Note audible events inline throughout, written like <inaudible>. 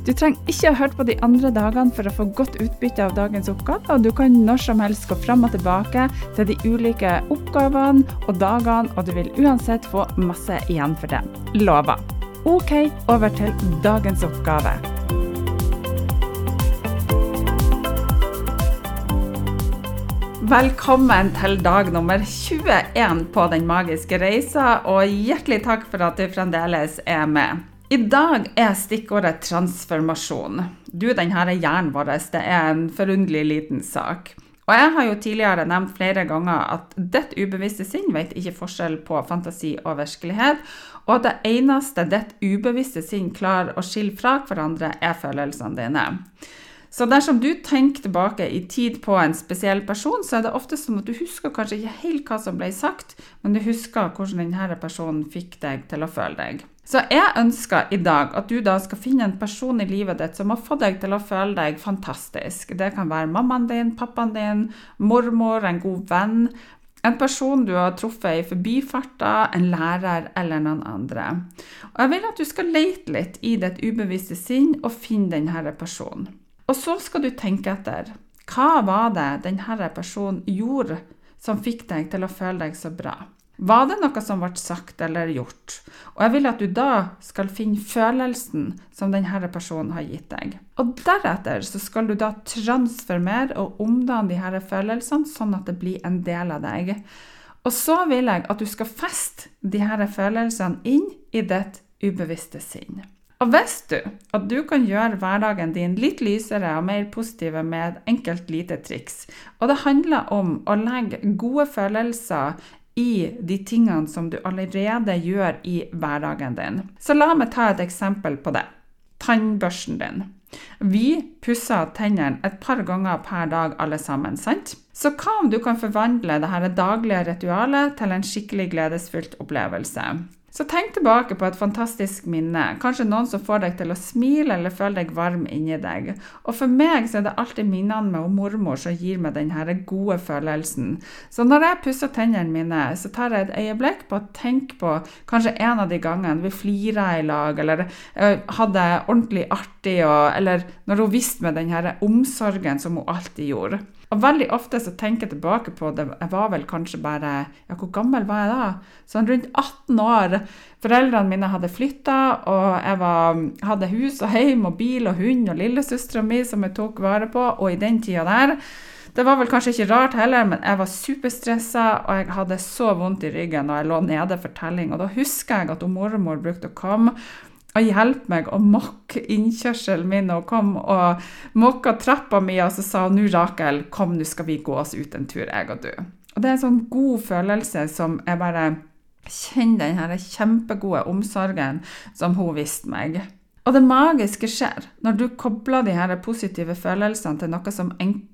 Du trenger ikke å høre på de andre dagene for å få godt utbytte av dagens oppgave, og du kan når som helst gå fram og tilbake til de ulike oppgavene og dagene, og du vil uansett få masse igjen for det. Lover. OK, over til dagens oppgave. Velkommen til dag nummer 21 på Den magiske reisa, og hjertelig takk for at du fremdeles er med. I dag er stikkordet transformasjon. Du, denne hjernen vår det er en forunderlig liten sak. Og jeg har jo tidligere nevnt flere ganger at ditt ubevisste sinn vet ikke forskjell på fantasi og virkelighet, og at det eneste ditt ubevisste sinn klarer å skille fra hverandre, er følelsene dine. Så dersom du tenker tilbake i tid på en spesiell person, så er det ofte sånn at du husker kanskje ikke helt hva som ble sagt, men du husker hvordan denne personen fikk deg til å føle deg. Så jeg ønsker i dag at du da skal finne en person i livet ditt som har fått deg til å føle deg fantastisk. Det kan være mammaen din, pappaen din, mormor, en god venn, en person du har truffet i forbifarta, en lærer eller noen andre. Og jeg vil at du skal lete litt i ditt ubevisste sinn og finne denne personen. Og så skal du tenke etter. Hva var det denne personen gjorde som fikk deg til å føle deg så bra? Var det noe som ble sagt eller gjort? Og jeg vil at du da skal finne følelsen som denne personen har gitt deg. Og deretter så skal du da transformere og omdanne disse følelsene sånn at det blir en del av deg. Og så vil jeg at du skal feste disse følelsene inn i ditt ubevisste sinn. Og visste du at du kan gjøre hverdagen din litt lysere og mer positiv med et enkelt lite triks? Og det handler om å legge gode følelser i de tingene som du allerede gjør i hverdagen din. Så la meg ta et eksempel på det. Tannbørsten din. Vi pusser tennene et par ganger per dag alle sammen, sant? Så hva om du kan forvandle dette daglige ritualet til en skikkelig gledesfylt opplevelse? Så tenk tilbake på et fantastisk minne, kanskje noen som får deg til å smile eller føle deg varm inni deg. Og for meg så er det alltid minnene med mormor som gir meg denne gode følelsen. Så når jeg pusser tennene mine, så tar jeg et øyeblikk på å tenke på kanskje en av de gangene vi flira i lag, eller eh, hadde ordentlig artig, og, eller når hun viste meg denne omsorgen som hun alltid gjorde. Og veldig ofte så tenker jeg tilbake på det, jeg var vel kanskje bare Ja, hvor gammel var jeg da? Sånn rundt 18 år. Foreldrene mine hadde flytta, og jeg var, hadde hus og hjem og bil og hund og lillesøstera mi som jeg tok vare på, og i den tida der det var vel kanskje ikke rart heller, men jeg var superstressa, og jeg hadde så vondt i ryggen og jeg lå nede for telling. Og da husker jeg at mormor brukte å komme og hjelpe meg å mokke innkjørselen min og kom og mokka trappa mi, og så sa hun nå, Rakel, kom, nå skal vi gå oss ut en tur, jeg og du. Og det er en sånn god følelse som jeg bare kjenner den her kjempegode omsorgen som hun viste meg. Og det magiske skjer når du kobler de her positive følelsene til noe, som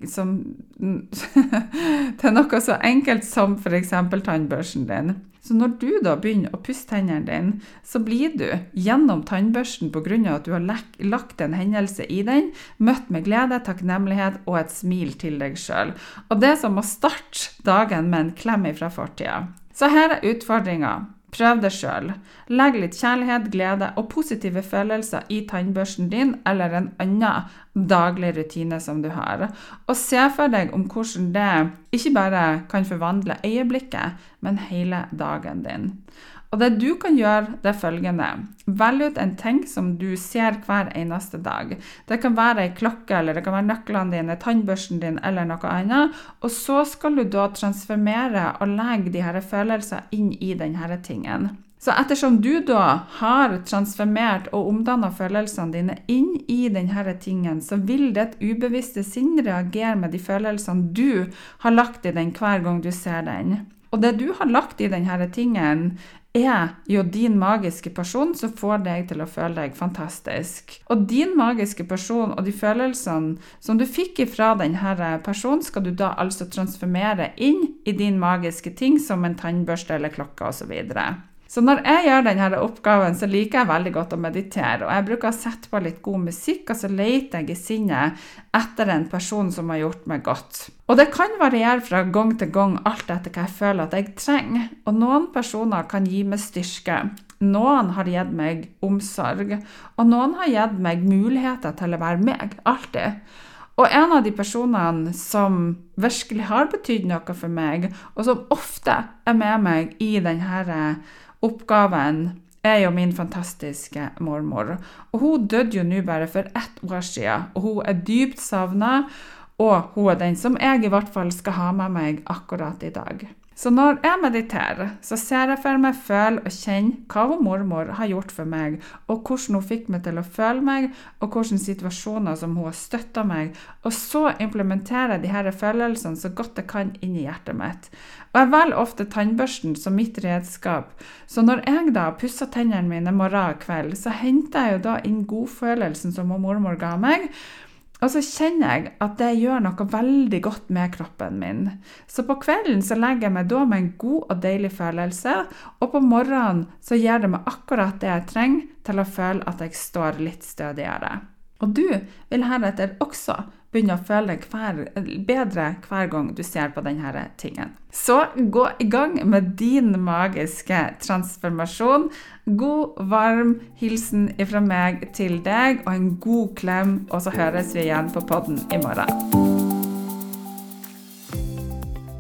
som, <laughs> til noe så enkelt som f.eks. tannbørsten din. Så når du da begynner å pusse tennene dine, så blir du gjennom tannbørsten pga. at du har lagt en hendelse i den, møtt med glede, takknemlighet og et smil til deg sjøl. Og det er som å starte dagen med en klem fra fortida. Så her er utfordringa. Prøv det sjøl. Legg litt kjærlighet, glede og positive følelser i tannbørsten din eller en annen daglig rutine som du har. Og se for deg om hvordan det ikke bare kan forvandle øyeblikket, men hele dagen din. Og det du kan gjøre, det er følgende. Velg ut en ting som du ser hver eneste dag. Det kan være ei klokke, eller det kan være nøklene dine, tannbørsten din eller noe annet. Og så skal du da transformere og legge de her følelsene inn i denne tingen. Så ettersom du da har transformert og omdanna følelsene dine inn i denne tingen, så vil ditt ubevisste sinn reagere med de følelsene du har lagt i den hver gang du ser den. Og det du har lagt i denne tingen, er jo din magiske person som får deg til å føle deg fantastisk. Og din magiske person og de følelsene som du fikk ifra denne personen, skal du da altså transformere inn i din magiske ting, som en tannbørste eller klokke osv. Så når jeg gjør denne oppgaven, så liker jeg veldig godt å meditere. Og jeg bruker å sette på litt god musikk, og så leter jeg i sinnet etter en person som har gjort meg godt. Og det kan variere fra gang til gang, alt etter hva jeg føler at jeg trenger. Og noen personer kan gi meg styrke. Noen har gitt meg omsorg, og noen har gitt meg muligheter til å være meg, alltid. Og en av de personene som virkelig har betydd noe for meg, og som ofte er med meg i denne oppgaven er jo min fantastiske mormor. Og hun døde jo nå bare for ett år siden, og hun er dypt savna. Og hun er den som jeg i hvert fall skal ha med meg akkurat i dag. Så når jeg mediterer, så ser jeg for meg, føler og kjenner hva hun mormor har gjort for meg, og hvordan hun fikk meg til å føle meg, og hvilke situasjoner som hun har støtta meg, og så implementerer de her følelsene så godt jeg kan inn i hjertet mitt. Og jeg velger ofte tannbørsten som mitt redskap, så når jeg da pusser tennene mine morgen og kveld, så henter jeg jo da inn godfølelsen som hun mormor ga meg, og så kjenner jeg at det gjør noe veldig godt med kroppen min. Så på kvelden så legger jeg meg da med en god og deilig følelse, og på morgenen så gir det meg akkurat det jeg trenger til å føle at jeg står litt stødigere. Og du vil heretter også begynne å føle deg hver, bedre hver gang du ser på denne tingen. Så gå i gang med din magiske transformasjon. God, varm hilsen fra meg til deg, og en god klem. Og så høres vi igjen på podden i morgen.